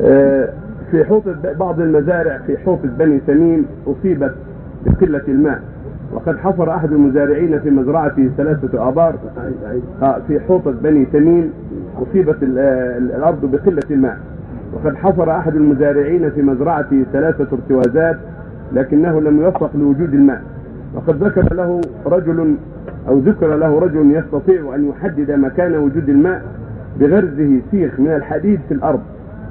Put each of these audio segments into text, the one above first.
آه، في حوض بعض المزارع في حوض بني تميم أصيبت بقلة الماء. وقد حفر أحد المزارعين في مزرعته ثلاثة آبار آه، في حوض بني تميم أصيبت آه، الأرض بقلة الماء. وقد حفر أحد المزارعين في مزرعته ثلاثة ارتوازات لكنه لم يوفق لوجود الماء. وقد ذكر له رجل أو ذكر له رجل يستطيع أن يحدد مكان وجود الماء بغرزه سيخ من الحديد في الأرض.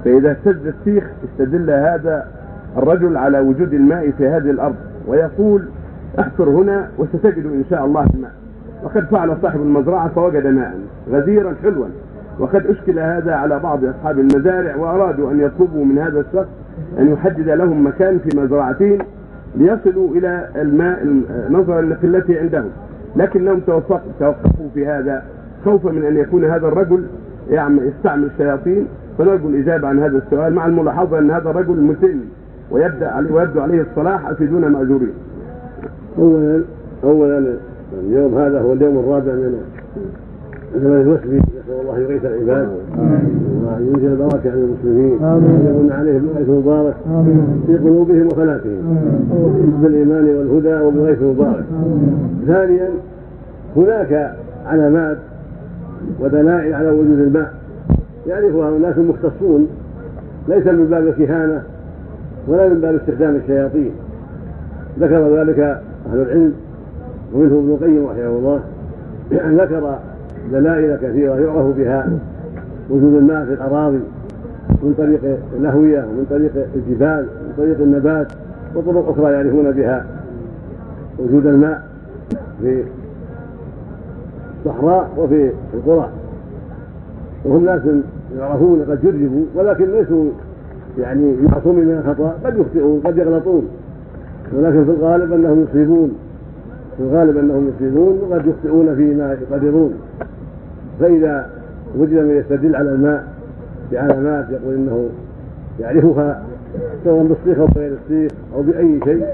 فإذا اهتز السيخ استدل هذا الرجل على وجود الماء في هذه الأرض ويقول احفر هنا وستجد إن شاء الله الماء وقد فعل صاحب المزرعة فوجد ماء غزيرا حلوا. وقد أشكل هذا على بعض أصحاب المزارع وأرادوا أن يطلبوا من هذا الشخص أن يحدد لهم مكان في مزرعتهم ليصلوا إلى الماء نظرا لقلته عندهم. لكنهم توقفوا في هذا. خوفا من أن يكون هذا الرجل يعمل يستعمل الشياطين. فنرجو الاجابه عن هذا السؤال مع الملاحظة أن هذا الرجل مسن ويبدأ عليه ويبدو عليه الصلاح أفيدونا مأجورين. اولا اولا اليوم هذا هو اليوم الرابع من زمن الوسبي نسأل الله يغيث العباد. وأن ينزل البركة على المسلمين. يمن عليهم بالغيث المبارك في قلوبهم وفلاتهم بالإيمان والهدى وبالغيث المبارك. ثانيا هناك علامات ودلائل على وجود الماء. يعرفها الناس المختصون ليس من باب الكهانه ولا من باب استخدام الشياطين. ذكر ذلك أهل العلم ومنهم ابن القيم رحمه الله ذكر دلائل كثيرة يعرف بها وجود الماء في الأراضي من طريق الأهوية ومن طريق الجبال ومن طريق النبات وطرق أخرى يعرفون بها وجود الماء في الصحراء وفي القرى. وهم ناس يعرفون قد جربوا ولكن ليسوا يعني معصومين من الخطأ قد يخطئون قد يغلطون. ولكن في الغالب أنهم يصيبون. في الغالب أنهم يصيبون وقد يخطئون فيما يقدرون. فإذا وجد من يستدل على الماء بعلامات يقول إنه يعرفها سواء بالصيغ أو بغير الصيغ أو بأي شيء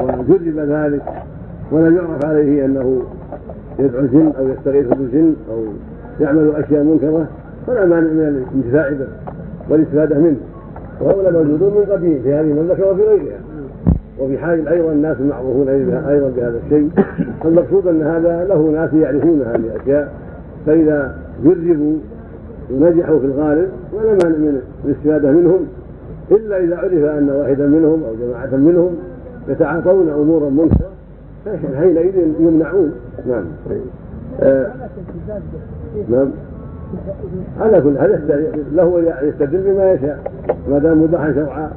وجرب ذلك ولم يعرف عليه أنه يدعو الجن أو يستغيث بالجن أو يعمل أشياء منكرة فلا مانع من الانتفاع به والاستفادة منه. وهؤلاء موجودون من قديم في هذه المملكة وفي غيرها. وفي حال أيضا الناس معروفون أيضا بهذا الشيء فالمقصود أن هذا له ناس يعرفون هذه الأشياء. فإذا جربوا ونجحوا في الغالب ولا مانع من الاستفادة منهم. إلا إذا عرف أن واحدا منهم أو جماعة منهم يتعاطون امورا منكرة فحينئذ يمنعون. نعم. آه نعم. على كل يست- له يستدل بما يشاء ما دام مباحا شرعا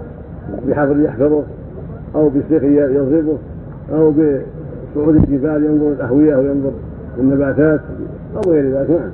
بحفر يحفره أو بسيخ يضربه أو بصعود الجبال ينظر الأهوية أو ينظر النباتات أو غير ذلك. نعم.